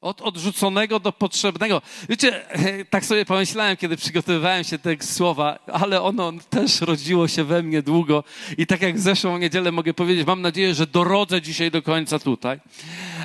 Od odrzuconego do potrzebnego. Wiecie, tak sobie pomyślałem, kiedy przygotowywałem się tego słowa, ale ono też rodziło się we mnie długo. I tak jak zeszłą niedzielę mogę powiedzieć, mam nadzieję, że dorodzę dzisiaj do końca tutaj.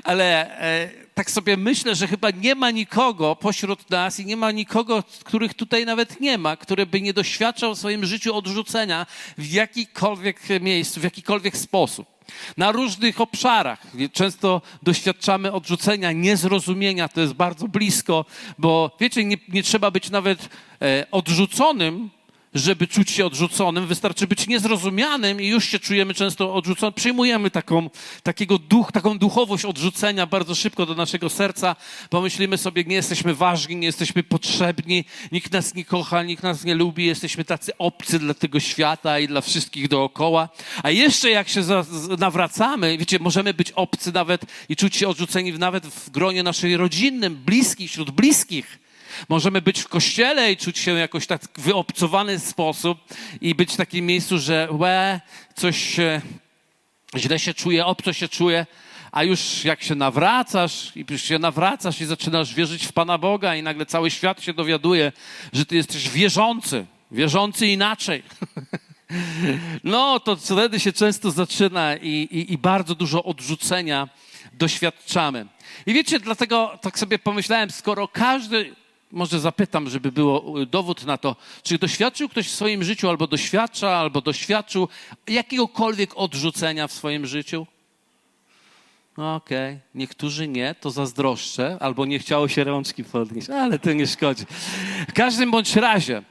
Ale e, tak sobie myślę, że chyba nie ma nikogo pośród nas i nie ma nikogo, których tutaj nawet nie ma, który by nie doświadczał w swoim życiu odrzucenia w jakikolwiek miejscu, w jakikolwiek sposób na różnych obszarach. Często doświadczamy odrzucenia, niezrozumienia, to jest bardzo blisko, bo wiecie, nie, nie trzeba być nawet e, odrzuconym, żeby czuć się odrzuconym, wystarczy być niezrozumianym i już się czujemy często odrzucony. Przyjmujemy taką, takiego duch, taką duchowość odrzucenia bardzo szybko do naszego serca. Pomyślimy sobie, nie jesteśmy ważni, nie jesteśmy potrzebni, nikt nas nie kocha, nikt nas nie lubi, jesteśmy tacy obcy dla tego świata i dla wszystkich dookoła. A jeszcze jak się nawracamy, wiecie, możemy być obcy nawet i czuć się odrzuceni nawet w gronie naszej rodzinnym, bliskich, wśród bliskich. Możemy być w kościele i czuć się jakoś tak wyobcowany sposób i być w takim miejscu, że łe, coś źle się czuje, obco się czuje, a już jak się nawracasz i już się nawracasz i zaczynasz wierzyć w Pana Boga i nagle cały świat się dowiaduje, że ty jesteś wierzący, wierzący inaczej. No, to wtedy się często zaczyna i, i, i bardzo dużo odrzucenia doświadczamy. I wiecie, dlatego tak sobie pomyślałem, skoro każdy może zapytam, żeby było y, dowód na to, czy doświadczył ktoś w swoim życiu, albo doświadcza, albo doświadczył jakiegokolwiek odrzucenia w swoim życiu? No okej, okay. niektórzy nie, to zazdroszczę, albo nie chciało się rączki podnieść, ale to nie szkodzi. W każdym bądź razie,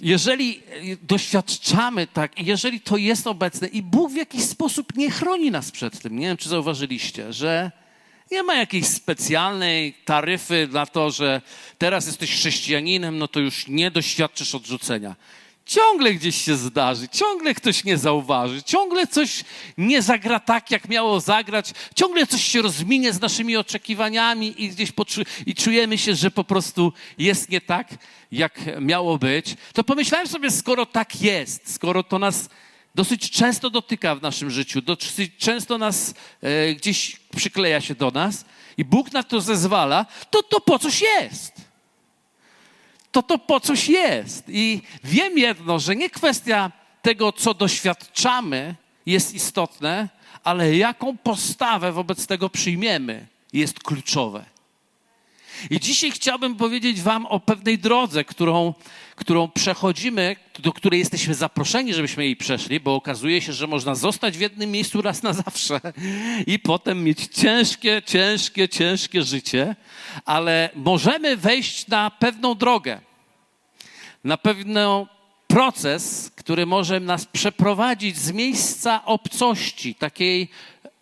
jeżeli y, doświadczamy tak, jeżeli to jest obecne i Bóg w jakiś sposób nie chroni nas przed tym, nie wiem, czy zauważyliście, że nie ma jakiejś specjalnej taryfy na to, że teraz jesteś chrześcijaninem, no to już nie doświadczysz odrzucenia. Ciągle gdzieś się zdarzy, ciągle ktoś nie zauważy, ciągle coś nie zagra tak, jak miało zagrać, ciągle coś się rozminie z naszymi oczekiwaniami i gdzieś poczu- i czujemy się, że po prostu jest nie tak, jak miało być. To pomyślałem sobie, skoro tak jest, skoro to nas dosyć często dotyka w naszym życiu, dosyć często nas e, gdzieś przykleja się do nas i Bóg na to zezwala, to to po coś jest. To to po coś jest. I wiem jedno, że nie kwestia tego, co doświadczamy, jest istotne, ale jaką postawę wobec tego przyjmiemy, jest kluczowe. I dzisiaj chciałbym powiedzieć Wam o pewnej drodze, którą, którą przechodzimy, do której jesteśmy zaproszeni, żebyśmy jej przeszli, bo okazuje się, że można zostać w jednym miejscu raz na zawsze i potem mieć ciężkie, ciężkie, ciężkie życie, ale możemy wejść na pewną drogę, na pewien proces, który może nas przeprowadzić z miejsca obcości, takiej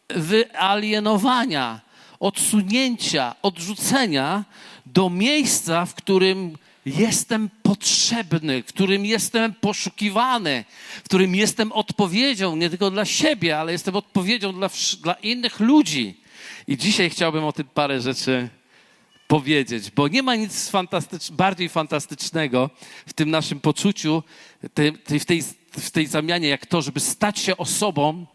wyalienowania, odsunięcia, odrzucenia do miejsca, w którym jestem potrzebny, w którym jestem poszukiwany, w którym jestem odpowiedzią nie tylko dla siebie, ale jestem odpowiedzią dla, dla innych ludzi. I dzisiaj chciałbym o tym parę rzeczy powiedzieć, bo nie ma nic fantastycz bardziej fantastycznego w tym naszym poczuciu, w, tej, w tej zamianie, jak to, żeby stać się osobą,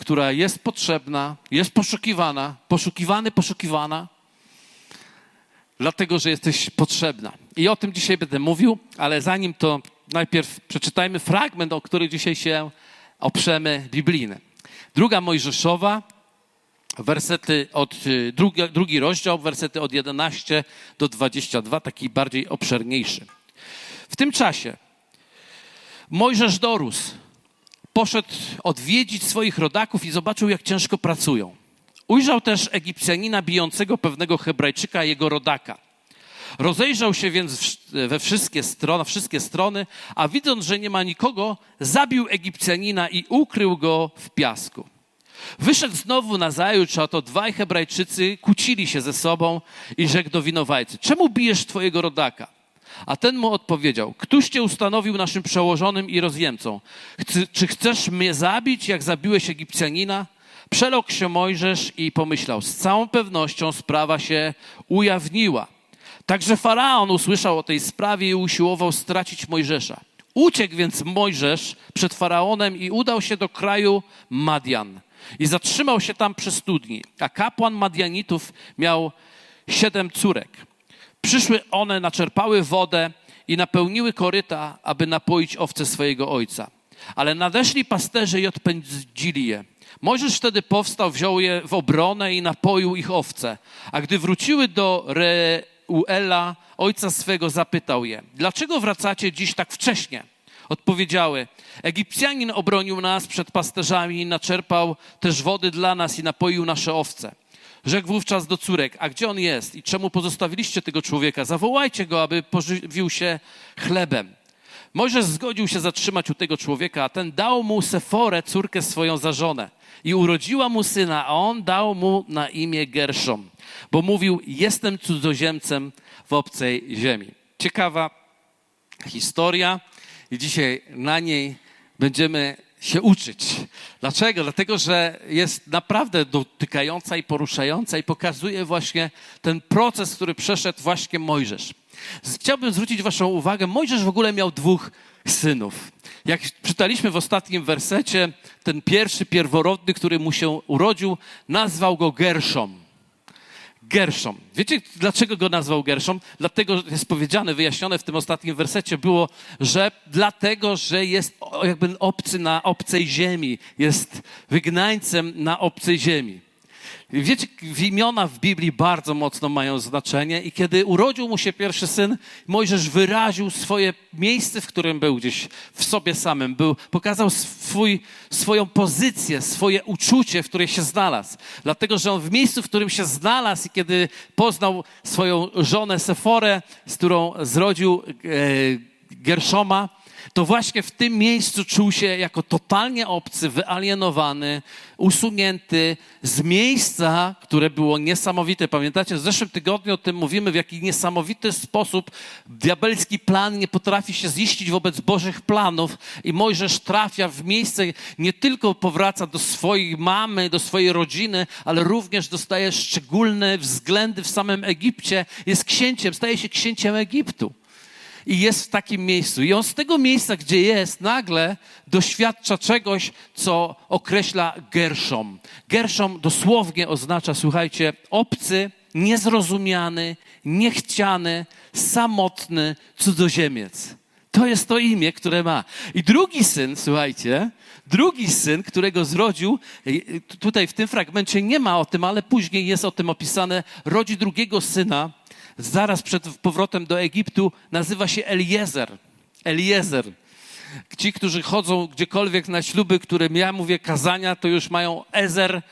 która jest potrzebna, jest poszukiwana, poszukiwany, poszukiwana, dlatego że jesteś potrzebna. I o tym dzisiaj będę mówił, ale zanim to najpierw przeczytajmy fragment, o który dzisiaj się oprzemy biblijny. Druga Mojżeszowa, wersety od, y, drugi, drugi rozdział, wersety od 11 do 22, taki bardziej obszerniejszy. W tym czasie Mojżesz dorósł, poszedł odwiedzić swoich rodaków i zobaczył, jak ciężko pracują. Ujrzał też Egipcjanina bijącego pewnego Hebrajczyka, jego rodaka. Rozejrzał się więc we wszystkie strony, wszystkie strony, a widząc, że nie ma nikogo, zabił Egipcjanina i ukrył go w piasku. Wyszedł znowu na zajutrz, a to dwaj Hebrajczycy kłócili się ze sobą i rzekł do winowajcy: Czemu bijesz twojego rodaka? A ten mu odpowiedział: Któż cię ustanowił naszym przełożonym i rozjemcą? czy chcesz mnie zabić, jak zabiłeś Egipcjanina? Przelokł się Mojżesz i pomyślał: Z całą pewnością sprawa się ujawniła. Także faraon usłyszał o tej sprawie i usiłował stracić Mojżesza. Uciekł więc Mojżesz przed faraonem i udał się do kraju Madian. I zatrzymał się tam przy studni. A kapłan Madianitów miał siedem córek. Przyszły one, naczerpały wodę i napełniły koryta, aby napoić owce swojego ojca. Ale nadeszli pasterze i odpędzili je. Mojżesz wtedy powstał, wziął je w obronę i napoił ich owce. A gdy wróciły do Reuela, ojca swego, zapytał je, dlaczego wracacie dziś tak wcześnie? Odpowiedziały, Egipcjanin obronił nas przed pasterzami, naczerpał też wody dla nas i napoił nasze owce. Rzekł wówczas do córek, a gdzie on jest i czemu pozostawiliście tego człowieka? Zawołajcie go, aby pożywił się chlebem. Mojżesz zgodził się zatrzymać u tego człowieka, a ten dał mu Seforę, córkę swoją za żonę. I urodziła mu syna, a on dał mu na imię Gerszom, bo mówił, jestem cudzoziemcem w obcej ziemi. Ciekawa historia i dzisiaj na niej będziemy się uczyć. Dlaczego? Dlatego, że jest naprawdę dotykająca i poruszająca i pokazuje właśnie ten proces, który przeszedł właśnie Mojżesz. Chciałbym zwrócić Waszą uwagę, Mojżesz w ogóle miał dwóch synów. Jak czytaliśmy w ostatnim wersecie, ten pierwszy pierworodny, który mu się urodził, nazwał go Gerszom. Gerszom. Wiecie, dlaczego go nazwał Gerszom? Dlatego jest powiedziane, wyjaśnione w tym ostatnim wersecie było, że dlatego, że jest jakby obcy na obcej ziemi, jest wygnańcem na obcej ziemi. Wiecie, imiona w Biblii bardzo mocno mają znaczenie i kiedy urodził mu się pierwszy syn, Mojżesz wyraził swoje miejsce, w którym był gdzieś w sobie samym. Był, pokazał swój, swoją pozycję, swoje uczucie, w której się znalazł. Dlatego, że on w miejscu, w którym się znalazł i kiedy poznał swoją żonę Seforę, z którą zrodził e, Gerszoma, to właśnie w tym miejscu czuł się jako totalnie obcy, wyalienowany, usunięty z miejsca, które było niesamowite. Pamiętacie, w zeszłym tygodniu o tym mówimy, w jaki niesamowity sposób diabelski plan nie potrafi się ziścić wobec Bożych planów i Mojżesz trafia w miejsce, nie tylko powraca do swojej mamy, do swojej rodziny, ale również dostaje szczególne względy w samym Egipcie. Jest księciem, staje się księciem Egiptu i jest w takim miejscu. I on z tego miejsca, gdzie jest, nagle doświadcza czegoś, co określa Gerszom. Gerszom dosłownie oznacza, słuchajcie, obcy, niezrozumiany, niechciany, samotny cudzoziemiec. To jest to imię, które ma. I drugi syn, słuchajcie, drugi syn, którego zrodził, tutaj w tym fragmencie nie ma o tym, ale później jest o tym opisane, rodzi drugiego syna, zaraz przed powrotem do Egiptu, nazywa się Eliezer. Eliezer. Ci, którzy chodzą gdziekolwiek na śluby, którym ja mówię kazania, to już mają Ezer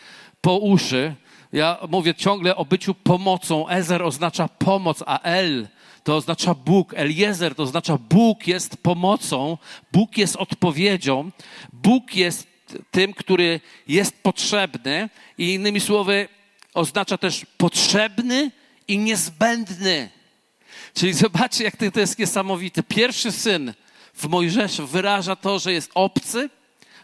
po uszy. Ja mówię ciągle o byciu pomocą. Ezer oznacza pomoc, a El to oznacza Bóg. Eliezer to oznacza Bóg jest pomocą, Bóg jest odpowiedzią, Bóg jest tym, który jest potrzebny i innymi słowy oznacza też potrzebny i niezbędny. Czyli zobaczcie, jak to jest niesamowite. Pierwszy syn w Mojżeszu wyraża to, że jest obcy,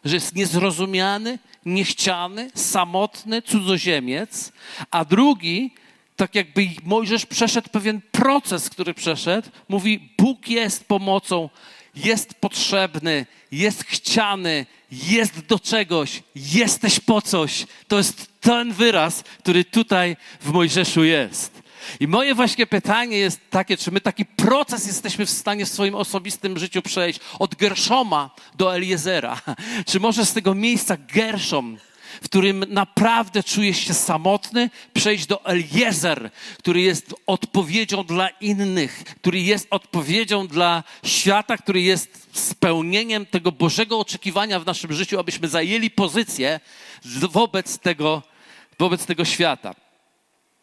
że jest niezrozumiany, niechciany, samotny, cudzoziemiec, a drugi, tak jakby Mojżesz przeszedł pewien proces, który przeszedł, mówi: Bóg jest pomocą, jest potrzebny, jest chciany, jest do czegoś, jesteś po coś. To jest ten wyraz, który tutaj w Mojżeszu jest. I moje właśnie pytanie jest takie, czy my taki proces jesteśmy w stanie w swoim osobistym życiu przejść od Gerszoma do Eliezera? Czy może z tego miejsca Gerszom, w którym naprawdę czujesz się samotny, przejść do Eliezer, który jest odpowiedzią dla innych, który jest odpowiedzią dla świata, który jest spełnieniem tego Bożego oczekiwania w naszym życiu, abyśmy zajęli pozycję wobec tego, wobec tego świata.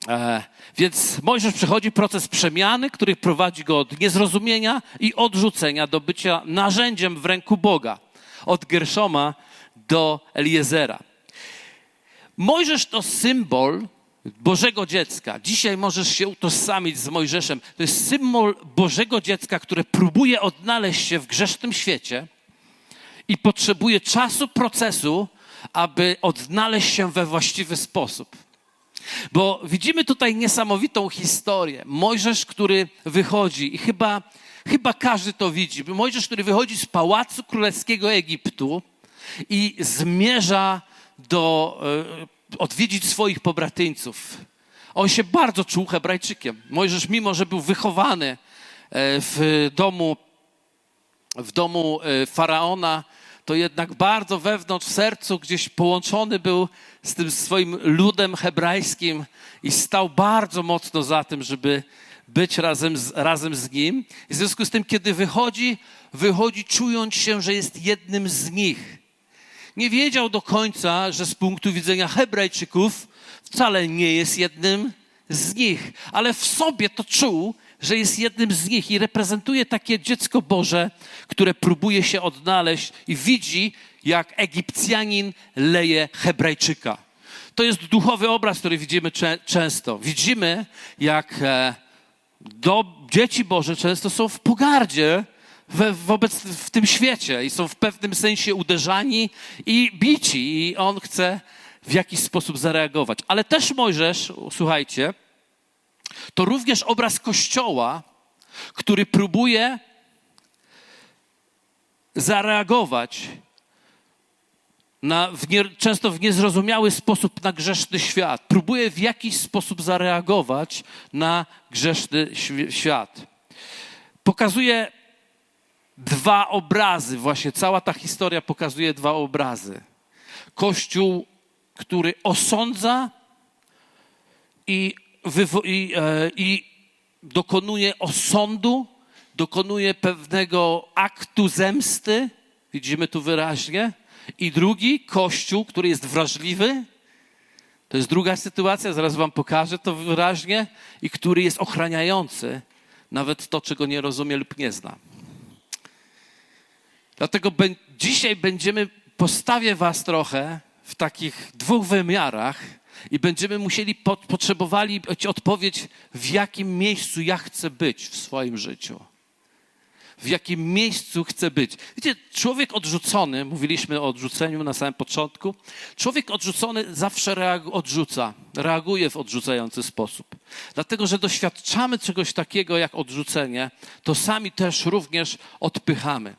E, więc Mojżesz przechodzi proces przemiany, który prowadzi go od niezrozumienia i odrzucenia do bycia narzędziem w ręku Boga. Od Gerszoma do Eliezera. Mojżesz to symbol Bożego dziecka. Dzisiaj możesz się utożsamić z Mojżeszem. To jest symbol Bożego dziecka, które próbuje odnaleźć się w grzesznym świecie i potrzebuje czasu, procesu, aby odnaleźć się we właściwy sposób. Bo widzimy tutaj niesamowitą historię. Mojżesz, który wychodzi i chyba, chyba każdy to widzi. Mojżesz, który wychodzi z pałacu królewskiego Egiptu i zmierza do e, odwiedzić swoich pobratyńców. On się bardzo czuł Hebrajczykiem. Mojżesz, mimo że był wychowany e, w domu, w domu e, faraona, to jednak bardzo wewnątrz, w sercu gdzieś połączony był z tym swoim ludem hebrajskim i stał bardzo mocno za tym, żeby być razem z, razem z nim. I w związku z tym, kiedy wychodzi, wychodzi czując się, że jest jednym z nich. Nie wiedział do końca, że z punktu widzenia Hebrajczyków wcale nie jest jednym z nich, ale w sobie to czuł, że jest jednym z nich i reprezentuje takie dziecko Boże, które próbuje się odnaleźć i widzi, jak Egipcjanin leje Hebrajczyka. To jest duchowy obraz, który widzimy cze często. Widzimy, jak e, do, dzieci Boże często są w pogardzie we, wobec w tym świecie i są w pewnym sensie uderzani i bici i on chce w jakiś sposób zareagować. Ale też Mojżesz, słuchajcie, to również obraz Kościoła, który próbuje zareagować na, w nie, często w niezrozumiały sposób na grzeszny świat. Próbuje w jakiś sposób zareagować na grzeszny świat. Pokazuje dwa obrazy, właśnie cała ta historia pokazuje dwa obrazy. Kościół, który osądza i, i, e, i dokonuje osądu, dokonuje pewnego aktu zemsty, widzimy tu wyraźnie, i drugi, Kościół, który jest wrażliwy, to jest druga sytuacja, zaraz Wam pokażę to wyraźnie, i który jest ochraniający nawet to, czego nie rozumie lub nie zna. Dlatego dzisiaj będziemy, postawię Was trochę w takich dwóch wymiarach i będziemy musieli, potrzebowali odpowiedź, w jakim miejscu ja chcę być w swoim życiu w jakim miejscu chce być. Wiecie, człowiek odrzucony, mówiliśmy o odrzuceniu na samym początku, człowiek odrzucony zawsze reagu, odrzuca, reaguje w odrzucający sposób. Dlatego, że doświadczamy czegoś takiego jak odrzucenie, to sami też również odpychamy.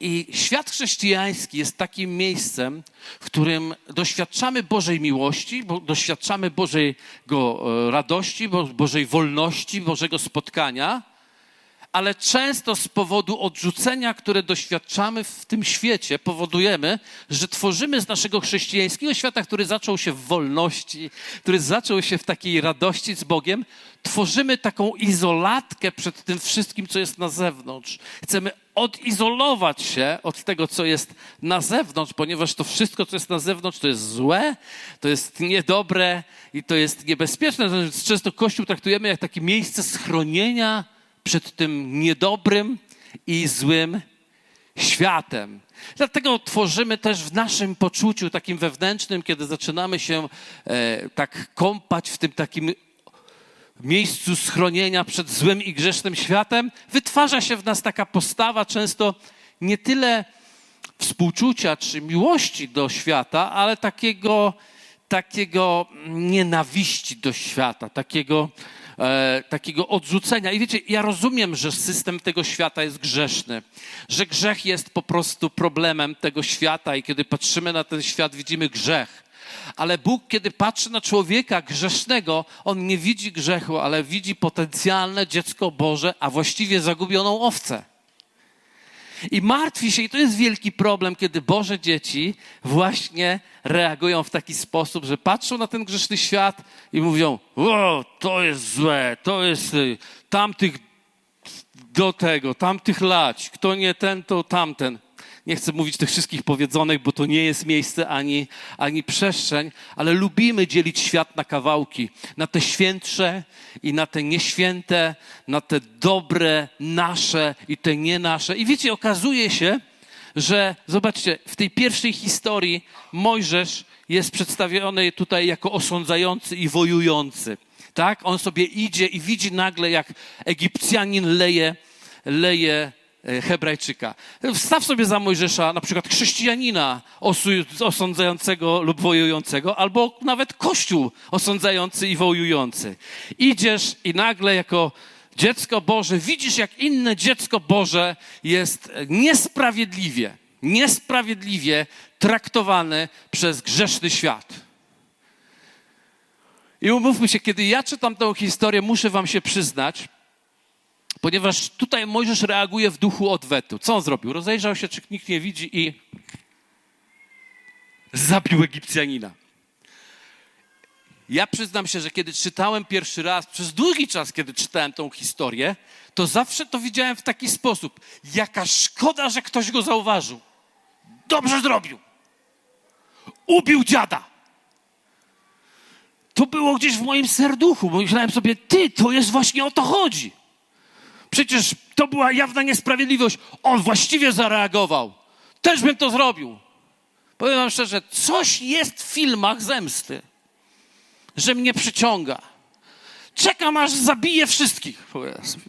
I świat chrześcijański jest takim miejscem, w którym doświadczamy Bożej miłości, doświadczamy Bożej e, radości, Bożej wolności, Bożego spotkania, ale często z powodu odrzucenia, które doświadczamy w tym świecie, powodujemy, że tworzymy z naszego chrześcijańskiego świata, który zaczął się w wolności, który zaczął się w takiej radości z Bogiem, tworzymy taką izolatkę przed tym wszystkim, co jest na zewnątrz. Chcemy odizolować się od tego, co jest na zewnątrz, ponieważ to wszystko, co jest na zewnątrz, to jest złe, to jest niedobre i to jest niebezpieczne. Często Kościół traktujemy jak takie miejsce schronienia przed tym niedobrym i złym światem. Dlatego tworzymy też w naszym poczuciu takim wewnętrznym, kiedy zaczynamy się e, tak kąpać w tym takim miejscu schronienia przed złym i grzesznym światem, wytwarza się w nas taka postawa często nie tyle współczucia czy miłości do świata, ale takiego, takiego nienawiści do świata, takiego e, takiego odrzucenia. I wiecie, ja rozumiem, że system tego świata jest grzeszny, że grzech jest po prostu problemem tego świata i kiedy patrzymy na ten świat, widzimy grzech. Ale Bóg, kiedy patrzy na człowieka grzesznego, on nie widzi grzechu, ale widzi potencjalne dziecko Boże, a właściwie zagubioną owcę. I martwi się, i to jest wielki problem, kiedy Boże dzieci właśnie reagują w taki sposób, że patrzą na ten grzeszny świat i mówią: O, to jest złe, to jest y, tamtych do tego, tamtych lać, kto nie ten, to tamten. Nie chcę mówić tych wszystkich powiedzonych, bo to nie jest miejsce ani, ani przestrzeń, ale lubimy dzielić świat na kawałki, na te świętsze i na te nieświęte, na te dobre, nasze i te nie nasze. I wiecie, okazuje się, że zobaczcie, w tej pierwszej historii Mojżesz jest przedstawiony tutaj jako osądzający i wojujący. Tak? On sobie idzie i widzi nagle, jak Egipcjanin leje, leje Hebrajczyka. Wstaw sobie za Mojżesza na przykład chrześcijanina osądzającego lub wojującego, albo nawet kościół osądzający i wojujący. Idziesz i nagle jako dziecko Boże widzisz, jak inne dziecko Boże jest niesprawiedliwie, niesprawiedliwie traktowane przez grzeszny świat. I umówmy się, kiedy ja czytam tę historię, muszę wam się przyznać, ponieważ tutaj Mojżesz reaguje w duchu odwetu. Co on zrobił? Rozejrzał się, czy nikt nie widzi i zabił Egipcjanina. Ja przyznam się, że kiedy czytałem pierwszy raz, przez długi czas, kiedy czytałem tą historię, to zawsze to widziałem w taki sposób. Jaka szkoda, że ktoś go zauważył. Dobrze zrobił. Ubił dziada. To było gdzieś w moim serduchu, bo myślałem sobie, ty, to jest właśnie o to chodzi. Przecież to była jawna niesprawiedliwość. On właściwie zareagował. Też bym to zrobił. Powiem wam szczerze, coś jest w filmach zemsty, że mnie przyciąga. Czekam, aż zabiję wszystkich.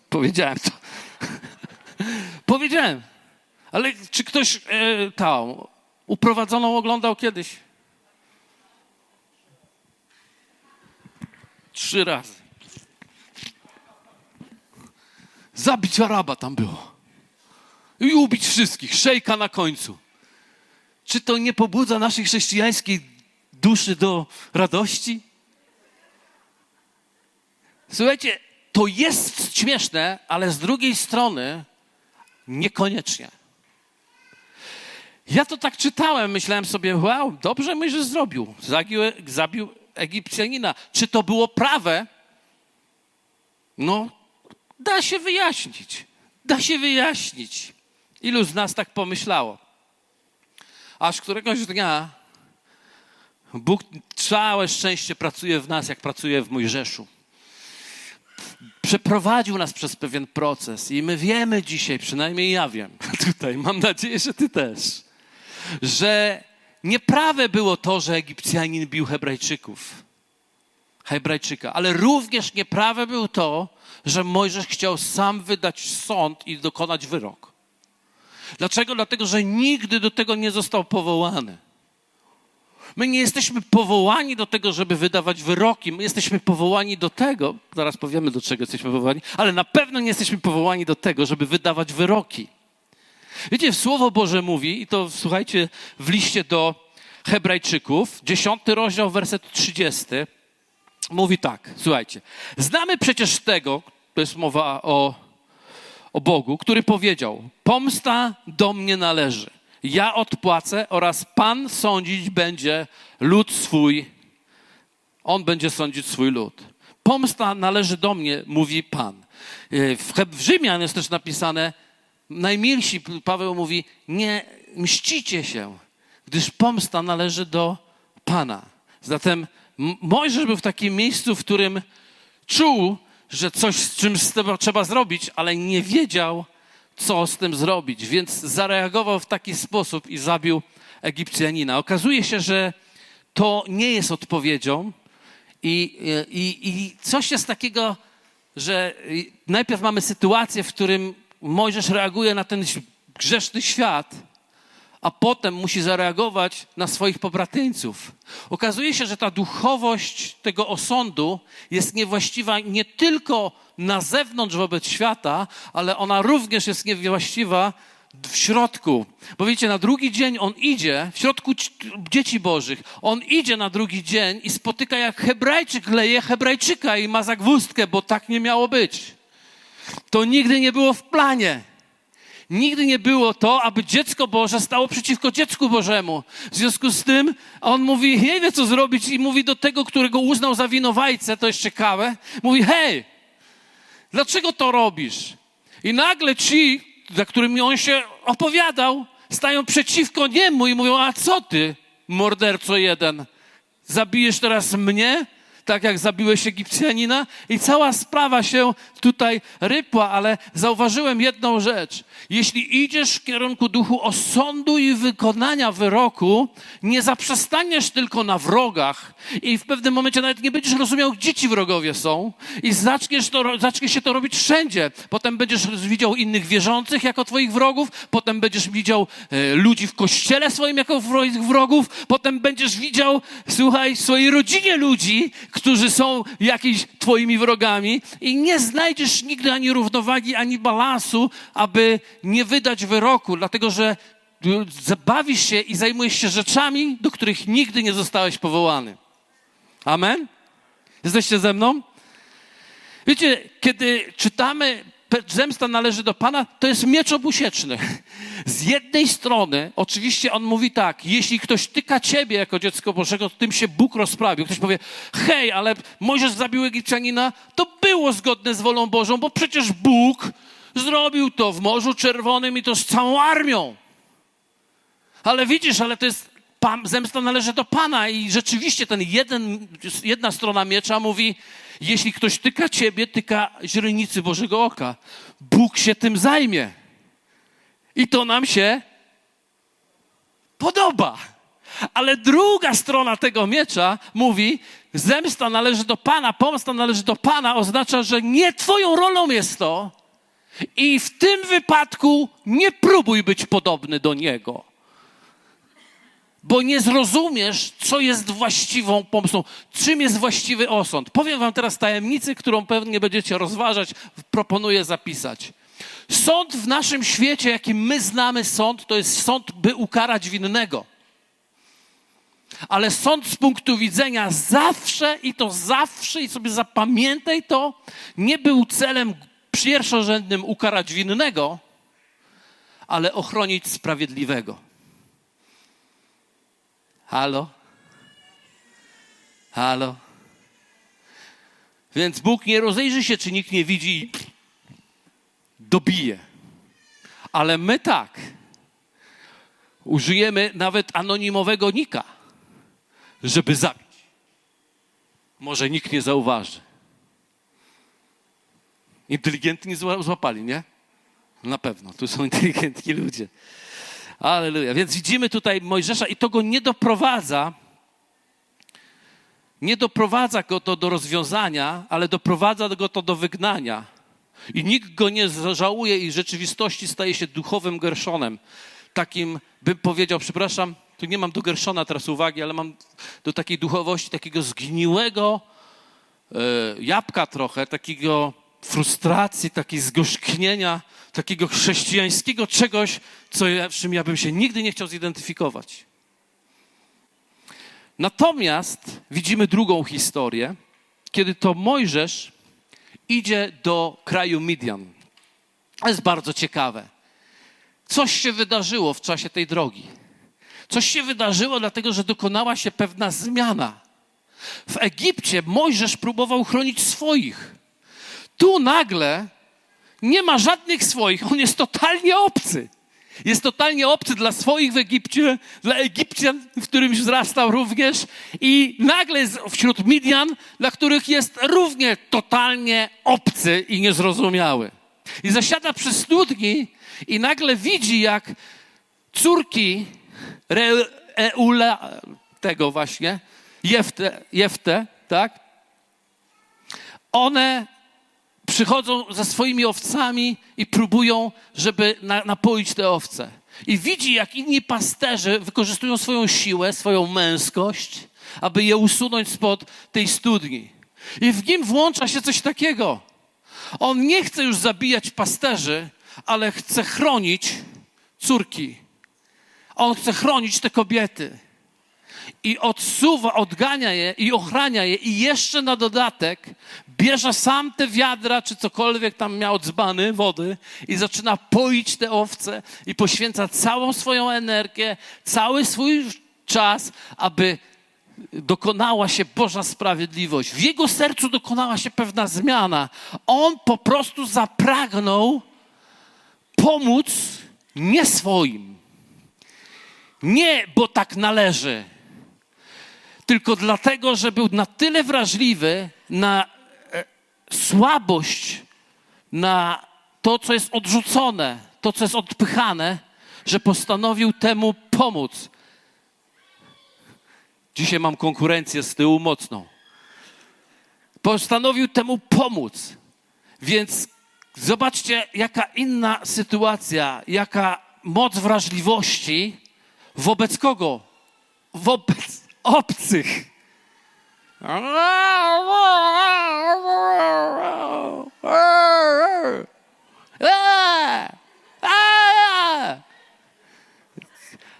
Powiedziałem to. Powiedziałem. Ale czy ktoś e, tam uprowadzoną oglądał kiedyś? Trzy razy. Zabić Araba tam było. I ubić wszystkich. Szejka na końcu. Czy to nie pobudza naszej chrześcijańskiej duszy do radości? Słuchajcie, to jest śmieszne, ale z drugiej strony niekoniecznie. Ja to tak czytałem, myślałem sobie, wow, dobrze że zrobił. Zabił, zabił Egipcjanina. Czy to było prawe? No, da się wyjaśnić. Da się wyjaśnić. Ilu z nas tak pomyślało? Aż któregoś dnia Bóg całe szczęście pracuje w nas, jak pracuje w Mojżeszu. Przeprowadził nas przez pewien proces i my wiemy dzisiaj, przynajmniej ja wiem tutaj, mam nadzieję, że ty też, że nieprawe było to, że Egipcjanin bił Hebrajczyków. Hebrajczyka, ale również nieprawe było to, że Mojżesz chciał sam wydać sąd i dokonać wyrok. Dlaczego? Dlatego, że nigdy do tego nie został powołany. My nie jesteśmy powołani do tego, żeby wydawać wyroki. My jesteśmy powołani do tego, zaraz powiemy, do czego jesteśmy powołani, ale na pewno nie jesteśmy powołani do tego, żeby wydawać wyroki. Wiecie, Słowo Boże mówi, i to słuchajcie w liście do Hebrajczyków, dziesiąty rozdział, werset 30, mówi tak, słuchajcie. Znamy przecież tego, to jest mowa o, o Bogu, który powiedział: Pomsta do mnie należy. Ja odpłacę oraz Pan sądzić będzie lud swój. On będzie sądzić swój lud. Pomsta należy do mnie, mówi Pan. W, w Rzymian jest też napisane, najmilsi, Paweł mówi, nie mścicie się, gdyż pomsta należy do Pana. Zatem Mojżesz był w takim miejscu, w którym czuł, że coś z czymś trzeba zrobić, ale nie wiedział, co z tym zrobić, więc zareagował w taki sposób i zabił Egipcjanina. Okazuje się, że to nie jest odpowiedzią i, i, i coś jest takiego, że najpierw mamy sytuację, w którym Mojżesz reaguje na ten grzeszny świat, a potem musi zareagować na swoich pobratyńców. Okazuje się, że ta duchowość tego osądu jest niewłaściwa nie tylko na zewnątrz wobec świata, ale ona również jest niewłaściwa w środku. Bo wiecie, na drugi dzień on idzie, w środku dzieci bożych, on idzie na drugi dzień i spotyka jak Hebrajczyk leje Hebrajczyka i ma zagwózdkę, bo tak nie miało być. To nigdy nie było w planie. Nigdy nie było to, aby dziecko Boże stało przeciwko dziecku Bożemu. W związku z tym on mówi, nie wie co zrobić i mówi do tego, którego uznał za winowajcę, to jest ciekawe, mówi, hej, dlaczego to robisz? I nagle ci, za którymi on się opowiadał, stają przeciwko niemu i mówią, a co ty, morderco jeden, zabijesz teraz mnie? tak jak zabiłeś Egipcjanina i cała sprawa się tutaj rypła, ale zauważyłem jedną rzecz. Jeśli idziesz w kierunku duchu osądu i wykonania wyroku, nie zaprzestaniesz tylko na wrogach i w pewnym momencie nawet nie będziesz rozumiał, gdzie ci wrogowie są i zaczniesz, to, się to robić wszędzie. Potem będziesz widział innych wierzących jako twoich wrogów, potem będziesz widział e, ludzi w kościele swoim jako wrogów, potem będziesz widział, słuchaj, w swojej rodzinie ludzi, którzy są jakiś twoimi wrogami i nie znajdziesz nigdy ani równowagi, ani balansu, aby nie wydać wyroku, dlatego że zabawisz się i zajmujesz się rzeczami, do których nigdy nie zostałeś powołany. Amen? Jesteście ze mną? Wiecie, kiedy czytamy zemsta należy do Pana, to jest miecz obusieczny. Z jednej strony, oczywiście on mówi tak, jeśli ktoś tyka ciebie jako dziecko Bożego, to tym się Bóg rozprawił. Ktoś powie, hej, ale Mojżesz zabił Egipcjanina, to było zgodne z wolą Bożą, bo przecież Bóg zrobił to w Morzu Czerwonym i to z całą armią. Ale widzisz, ale to jest, zemsta należy do Pana i rzeczywiście ten jeden, jedna strona miecza mówi, jeśli ktoś tyka ciebie, tyka źrenicy Bożego Oka. Bóg się tym zajmie. I to nam się podoba. Ale druga strona tego miecza mówi, zemsta należy do Pana, pomsta należy do Pana, oznacza, że nie Twoją rolą jest to. I w tym wypadku nie próbuj być podobny do Niego bo nie zrozumiesz, co jest właściwą pomstą, czym jest właściwy osąd. Powiem wam teraz tajemnicę, którą pewnie będziecie rozważać, proponuję zapisać. Sąd w naszym świecie, jakim my znamy sąd, to jest sąd, by ukarać winnego. Ale sąd z punktu widzenia zawsze i to zawsze, i sobie zapamiętaj to, nie był celem pierwszorzędnym ukarać winnego, ale ochronić sprawiedliwego. Halo? Halo? Więc Bóg nie rozejrzy się, czy nikt nie widzi dobije. Ale my tak. Użyjemy nawet anonimowego nika, żeby zabić. Może nikt nie zauważy. Inteligentni złapali, nie? Na pewno, tu są inteligentni ludzie. Aleluja. Więc widzimy tutaj Mojżesza i to go nie doprowadza, nie doprowadza go to do rozwiązania, ale doprowadza go to do wygnania. I nikt go nie żałuje i w rzeczywistości staje się duchowym Gerszonem. Takim, bym powiedział, przepraszam, tu nie mam do Gerszona teraz uwagi, ale mam do takiej duchowości, takiego zgniłego e, jabłka trochę, takiego frustracji, takiej zgorzknienia, takiego chrześcijańskiego czegoś, co ja, czym ja bym się nigdy nie chciał zidentyfikować. Natomiast widzimy drugą historię, kiedy to Mojżesz idzie do kraju Midian. To jest bardzo ciekawe. Coś się wydarzyło w czasie tej drogi. Coś się wydarzyło, dlatego że dokonała się pewna zmiana. W Egipcie Mojżesz próbował chronić swoich. Tu nagle nie ma żadnych swoich, on jest totalnie obcy. Jest totalnie obcy dla swoich w Egipcie, dla Egipcjan, w którym wzrastał również i nagle jest wśród Midian, dla których jest równie totalnie obcy i niezrozumiały. I zasiada przy studni i nagle widzi, jak córki Reula, tego właśnie, Jefte, Jefte, tak? One przychodzą ze swoimi owcami i próbują, żeby na, napoić te owce. I widzi, jak inni pasterze wykorzystują swoją siłę, swoją męskość, aby je usunąć spod tej studni. I w nim włącza się coś takiego. On nie chce już zabijać pasterzy, ale chce chronić córki. On chce chronić te kobiety. I odsuwa, odgania je i ochrania je, i jeszcze na dodatek bierze sam te wiadra, czy cokolwiek tam miał dzbany wody i zaczyna poić te owce i poświęca całą swoją energię, cały swój czas, aby dokonała się Boża sprawiedliwość. W jego sercu dokonała się pewna zmiana. On po prostu zapragnął pomóc nie swoim. Nie, bo tak należy, tylko dlatego, że był na tyle wrażliwy na słabość na to, co jest odrzucone, to, co jest odpychane, że postanowił temu pomóc. Dzisiaj mam konkurencję z tyłu mocną. Postanowił temu pomóc. Więc zobaczcie, jaka inna sytuacja, jaka moc wrażliwości wobec kogo? Wobec obcych.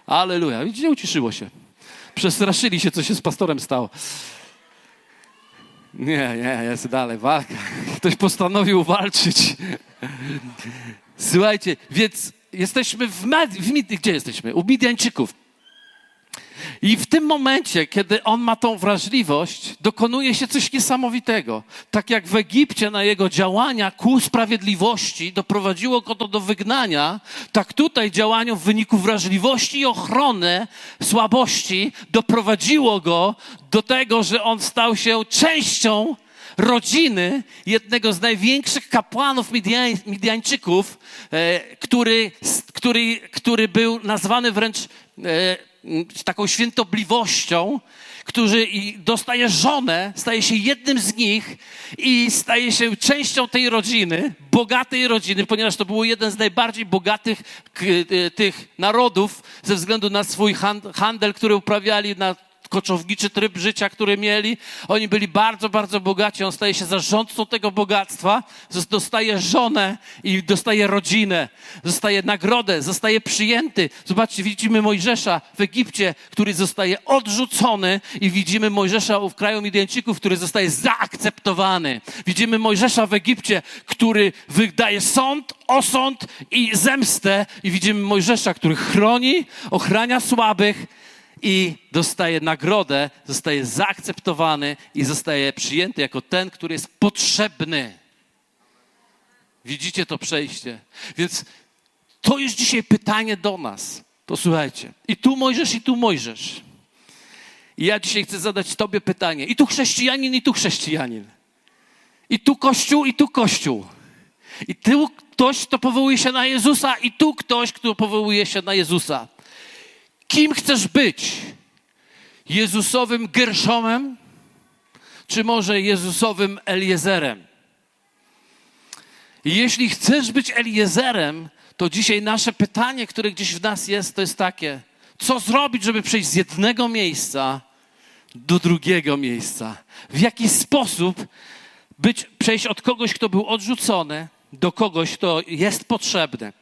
Aleluja. Widzicie, uciszyło się. Przestraszyli się, co się z pastorem stało. Nie, nie, jest dalej walka. Ktoś postanowił walczyć. Słuchajcie, więc jesteśmy w, Med- w gdzie jesteśmy? U Midianczyków. I w tym momencie, kiedy on ma tą wrażliwość, dokonuje się coś niesamowitego. Tak jak w Egipcie na jego działania ku sprawiedliwości doprowadziło go to do wygnania, tak tutaj działania w wyniku wrażliwości i ochrony słabości doprowadziło go do tego, że on stał się częścią rodziny jednego z największych kapłanów Midian, Midianczyków, e, który, który, który był nazwany wręcz e, z taką świętobliwością, który dostaje żonę, staje się jednym z nich i staje się częścią tej rodziny, bogatej rodziny, ponieważ to był jeden z najbardziej bogatych tych narodów ze względu na swój handel, który uprawiali na koczowniczy tryb życia, który mieli. Oni byli bardzo, bardzo bogaci. On staje się zarządcą tego bogactwa, dostaje żonę i dostaje rodzinę, dostaje nagrodę, zostaje przyjęty. Zobaczcie, widzimy Mojżesza w Egipcie, który zostaje odrzucony i widzimy Mojżesza w kraju Midianczyków, który zostaje zaakceptowany. Widzimy Mojżesza w Egipcie, który wydaje sąd, osąd i zemstę i widzimy Mojżesza, który chroni, ochrania słabych, i dostaje nagrodę, zostaje zaakceptowany i zostaje przyjęty jako ten, który jest potrzebny. Widzicie to przejście? Więc to jest dzisiaj pytanie do nas. Posłuchajcie. I tu Mojżesz, i tu Mojżesz. I ja dzisiaj chcę zadać Tobie pytanie. I tu chrześcijanin, i tu chrześcijanin. I tu Kościół, i tu Kościół. I tu ktoś, kto powołuje się na Jezusa, i tu ktoś, kto powołuje się na Jezusa. Kim chcesz być? Jezusowym Gerszomem, czy może Jezusowym Eliezerem? jeśli chcesz być Eliezerem, to dzisiaj nasze pytanie, które gdzieś w nas jest, to jest takie: co zrobić, żeby przejść z jednego miejsca do drugiego miejsca? W jaki sposób być, przejść od kogoś, kto był odrzucony, do kogoś, kto jest potrzebny?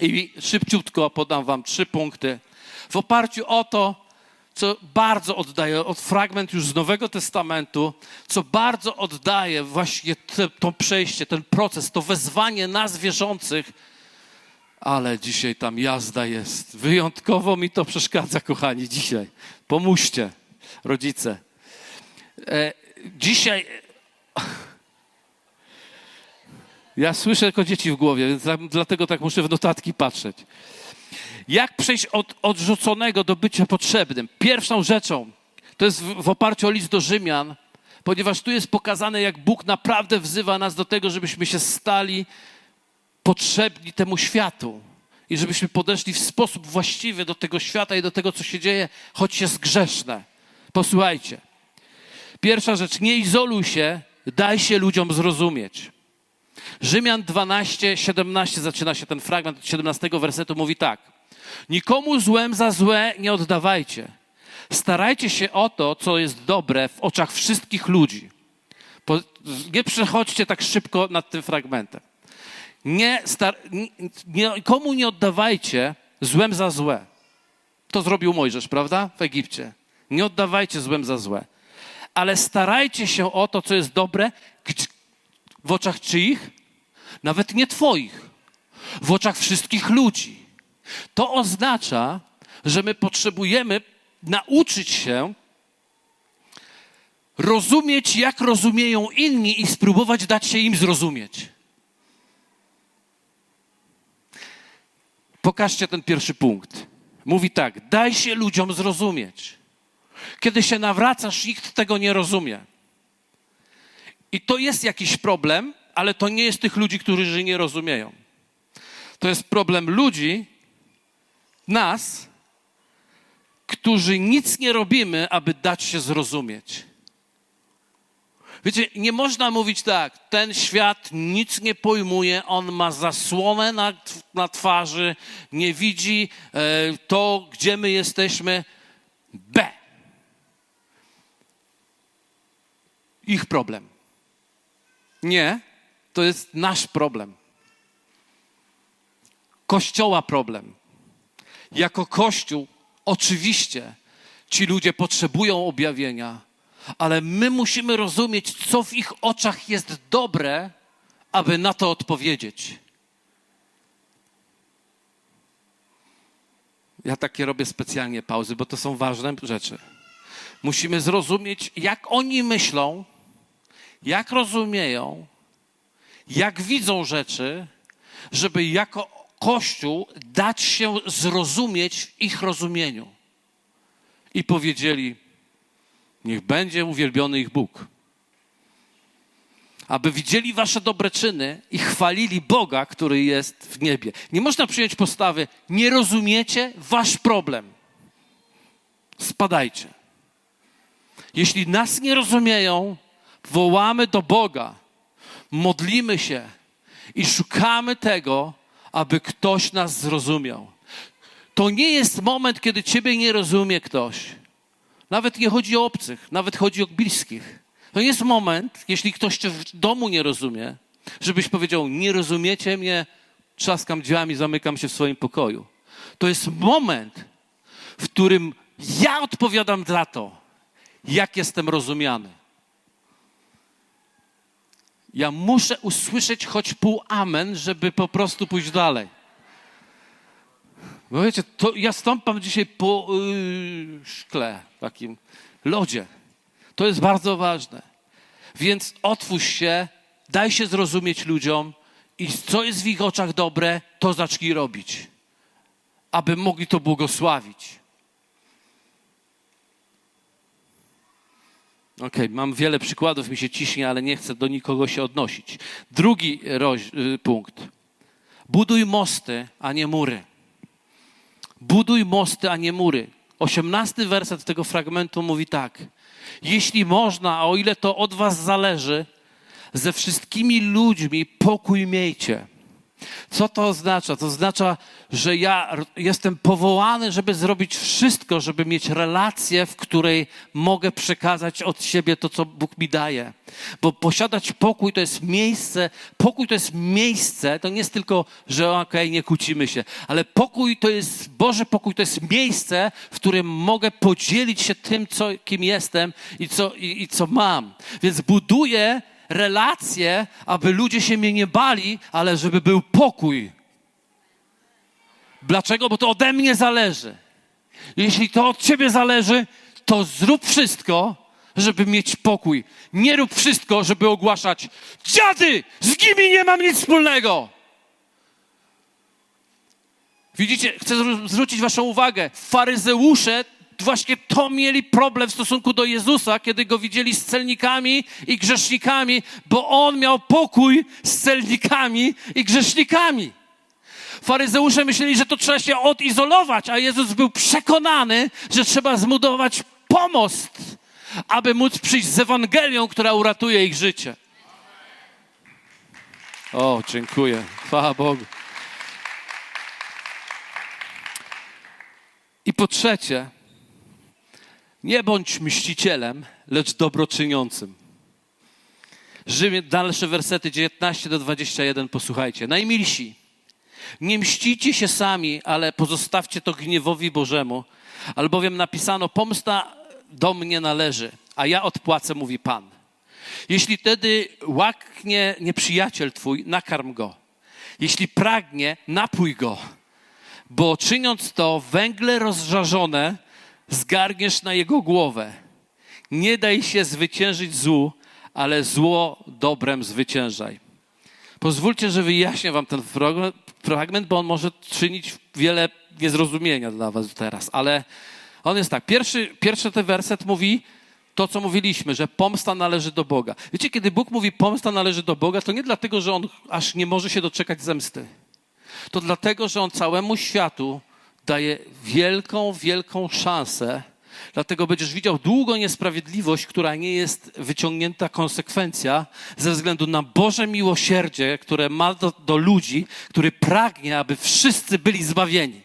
I szybciutko podam Wam trzy punkty w oparciu o to, co bardzo oddaje, od fragment już z Nowego Testamentu, co bardzo oddaje właśnie te, to przejście, ten proces, to wezwanie nas wierzących, ale dzisiaj tam jazda jest. Wyjątkowo mi to przeszkadza, kochani, dzisiaj. Pomóżcie, rodzice. E, dzisiaj. Ja słyszę tylko dzieci w głowie, więc dlatego tak muszę w notatki patrzeć. Jak przejść od odrzuconego do bycia potrzebnym? Pierwszą rzeczą to jest w, w oparciu o list do Rzymian, ponieważ tu jest pokazane, jak Bóg naprawdę wzywa nas do tego, żebyśmy się stali potrzebni temu światu i żebyśmy podeszli w sposób właściwy do tego świata i do tego, co się dzieje, choć jest grzeszne. Posłuchajcie. Pierwsza rzecz, nie izoluj się, daj się ludziom zrozumieć. Rzymian 12, 17 zaczyna się ten fragment od 17 wersetu, mówi tak. Nikomu złem za złe nie oddawajcie. Starajcie się o to, co jest dobre w oczach wszystkich ludzi. Nie przechodźcie tak szybko nad tym fragmentem. Nie, star, nie, nikomu nie oddawajcie złem za złe. To zrobił Mojżesz, prawda? W Egipcie. Nie oddawajcie złem za złe. Ale starajcie się o to, co jest dobre w oczach czyich? Nawet nie Twoich. W oczach wszystkich ludzi. To oznacza, że my potrzebujemy nauczyć się rozumieć, jak rozumieją inni i spróbować dać się im zrozumieć. Pokażcie ten pierwszy punkt. Mówi tak: daj się ludziom zrozumieć. Kiedy się nawracasz, nikt tego nie rozumie. I to jest jakiś problem, ale to nie jest tych ludzi, którzy nie rozumieją. To jest problem ludzi, nas, którzy nic nie robimy, aby dać się zrozumieć. Wiecie, nie można mówić tak, ten świat nic nie pojmuje, on ma zasłonę na, na twarzy, nie widzi e, to, gdzie my jesteśmy. B. Ich problem. Nie, to jest nasz problem. Kościoła problem jako Kościół, oczywiście ci ludzie potrzebują objawienia, ale my musimy rozumieć, co w ich oczach jest dobre, aby na to odpowiedzieć. Ja takie robię specjalnie pauzy, bo to są ważne rzeczy. Musimy zrozumieć, jak oni myślą, jak rozumieją, jak widzą rzeczy, żeby jako Kościół dać się zrozumieć w ich rozumieniu. I powiedzieli: Niech będzie uwielbiony ich Bóg. Aby widzieli wasze dobre czyny i chwalili Boga, który jest w niebie. Nie można przyjąć postawy: Nie rozumiecie, wasz problem. Spadajcie. Jeśli nas nie rozumieją, wołamy do Boga, modlimy się i szukamy tego, aby ktoś nas zrozumiał. To nie jest moment, kiedy Ciebie nie rozumie ktoś. Nawet nie chodzi o obcych, nawet chodzi o bliskich. To nie jest moment, jeśli ktoś Cię w domu nie rozumie, żebyś powiedział: Nie rozumiecie mnie, trzaskam drzwiami, zamykam się w swoim pokoju. To jest moment, w którym ja odpowiadam za to, jak jestem rozumiany. Ja muszę usłyszeć choć pół amen, żeby po prostu pójść dalej. Bo wiecie, to ja stąpam dzisiaj po yy, szkle, takim lodzie. To jest bardzo ważne. Więc otwórz się, daj się zrozumieć ludziom i co jest w ich oczach dobre, to zacznij robić, aby mogli to błogosławić. Okay, mam wiele przykładów, mi się ciśnie, ale nie chcę do nikogo się odnosić. Drugi y, punkt. Buduj mosty, a nie mury. Buduj mosty, a nie mury. Osiemnasty werset tego fragmentu mówi tak. Jeśli można, a o ile to od was zależy, ze wszystkimi ludźmi pokój miejcie. Co to oznacza? To oznacza, że ja jestem powołany, żeby zrobić wszystko, żeby mieć relację, w której mogę przekazać od siebie to, co Bóg mi daje. Bo posiadać pokój to jest miejsce, pokój to jest miejsce, to nie jest tylko, że okej, okay, nie kłócimy się, ale pokój to jest, Boże pokój to jest miejsce, w którym mogę podzielić się tym, co, kim jestem i co, i, i co mam. Więc buduję relacje, aby ludzie się mnie nie bali, ale żeby był pokój. Dlaczego? Bo to ode mnie zależy. Jeśli to od ciebie zależy, to zrób wszystko, żeby mieć pokój. Nie rób wszystko, żeby ogłaszać: Dziady, z nimi nie mam nic wspólnego. Widzicie, chcę zwrócić Waszą uwagę. Faryzeusze właśnie to mieli problem w stosunku do Jezusa, kiedy go widzieli z celnikami i grzesznikami, bo on miał pokój z celnikami i grzesznikami. Faryzeusze myśleli, że to trzeba się odizolować, a Jezus był przekonany, że trzeba zbudować pomost, aby móc przyjść z Ewangelią, która uratuje ich życie. O, dziękuję. Chwała Bogu. I po trzecie, nie bądź mścicielem, lecz dobroczyniącym. Rzymie, dalsze wersety 19 do 21, posłuchajcie. Najmilsi, nie mścicie się sami, ale pozostawcie to gniewowi Bożemu, albowiem napisano, pomsta do mnie należy, a ja odpłacę, mówi Pan. Jeśli tedy łaknie nieprzyjaciel twój, nakarm go. Jeśli pragnie, napój go, bo czyniąc to, węgle rozżarzone zgarniesz na jego głowę. Nie daj się zwyciężyć złu, ale zło dobrem zwyciężaj. Pozwólcie, że wyjaśnię wam ten fragment, bo on może czynić wiele niezrozumienia dla was teraz, ale on jest tak. Pierwszy, pierwszy ten werset mówi to, co mówiliśmy, że pomsta należy do Boga. Wiecie, kiedy Bóg mówi pomsta należy do Boga, to nie dlatego, że On aż nie może się doczekać zemsty. To dlatego, że On całemu światu daje wielką, wielką szansę. Dlatego będziesz widział długo niesprawiedliwość, która nie jest wyciągnięta konsekwencja ze względu na Boże miłosierdzie, które ma do, do ludzi, który pragnie, aby wszyscy byli zbawieni.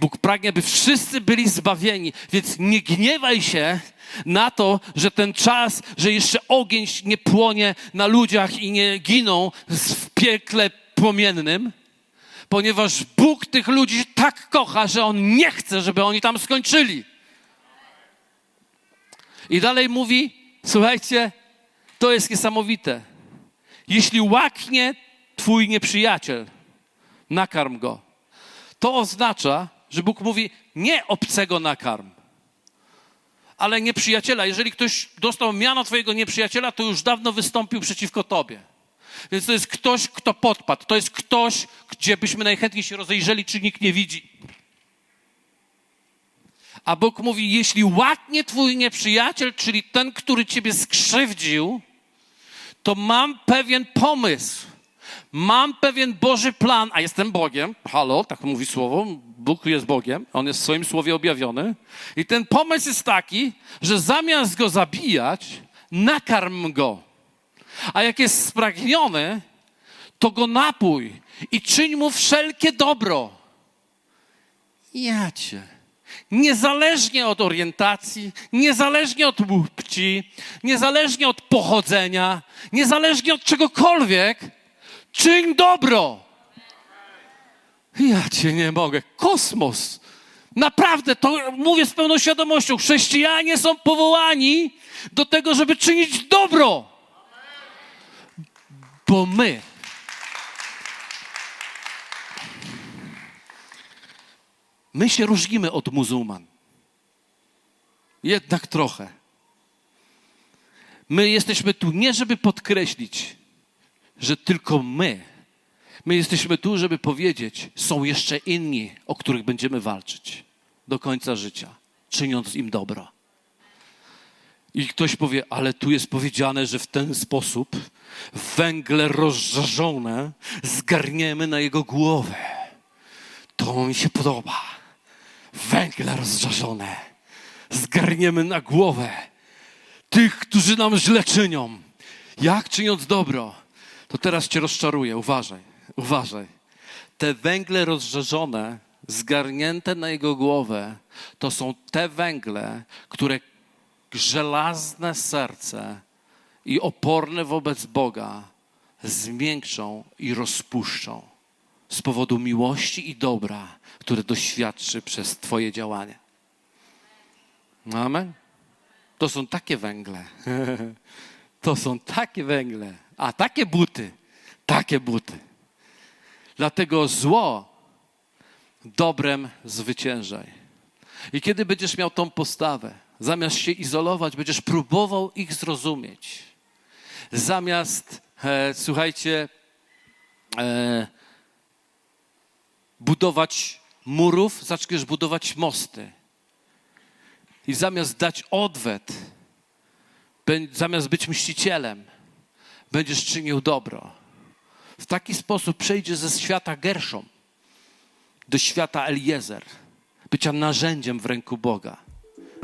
Bóg pragnie, aby wszyscy byli zbawieni, więc nie gniewaj się na to, że ten czas, że jeszcze ogień nie płonie na ludziach i nie giną w piekle płomiennym, ponieważ Bóg tych ludzi tak kocha, że On nie chce, żeby oni tam skończyli. I dalej mówi, słuchajcie, to jest niesamowite. Jeśli łaknie twój nieprzyjaciel, nakarm go. To oznacza, że Bóg mówi, nie obcego nakarm, ale nieprzyjaciela. Jeżeli ktoś dostał miano twojego nieprzyjaciela, to już dawno wystąpił przeciwko tobie. Więc to jest ktoś, kto podpadł. To jest ktoś, gdzie byśmy najchętniej się rozejrzeli, czy nikt nie widzi. A Bóg mówi, jeśli łaknie twój nieprzyjaciel, czyli ten, który ciebie skrzywdził, to mam pewien pomysł. Mam pewien Boży plan, a jestem Bogiem. Halo, tak mówi słowo. Bóg jest Bogiem, on jest w swoim słowie objawiony. I ten pomysł jest taki, że zamiast go zabijać, nakarm go. A jak jest spragniony, to go napój i czyń mu wszelkie dobro. Ja cię. Niezależnie od orientacji, niezależnie od płci, niezależnie od pochodzenia, niezależnie od czegokolwiek, czyń dobro. Ja cię nie mogę. Kosmos. Naprawdę, to mówię z pełną świadomością. Chrześcijanie są powołani do tego, żeby czynić dobro. Bo my My się różnimy od muzułman. Jednak trochę. My jesteśmy tu nie, żeby podkreślić, że tylko my. My jesteśmy tu, żeby powiedzieć, są jeszcze inni, o których będziemy walczyć do końca życia, czyniąc im dobro. I ktoś powie, ale tu jest powiedziane, że w ten sposób węgle rozżarzone zgarniemy na jego głowę. To mi się podoba. Węgle rozżarzone zgarniemy na głowę tych, którzy nam źle czynią. Jak czyniąc dobro? To teraz cię rozczaruję. Uważaj, uważaj. Te węgle rozżarzone, zgarnięte na jego głowę, to są te węgle, które żelazne serce i oporne wobec Boga zmiękczą i rozpuszczą z powodu miłości i dobra, które doświadczy przez Twoje działanie. Amen. To są takie węgle. To są takie węgle. A takie buty, takie buty. Dlatego zło dobrem zwyciężaj. I kiedy będziesz miał tą postawę, zamiast się izolować, będziesz próbował ich zrozumieć. Zamiast, e, słuchajcie, e, budować murów, zaczniesz budować mosty. I zamiast dać odwet, zamiast być mścicielem, będziesz czynił dobro. W taki sposób przejdzie ze świata Gerszom do świata Eliezer, bycia narzędziem w ręku Boga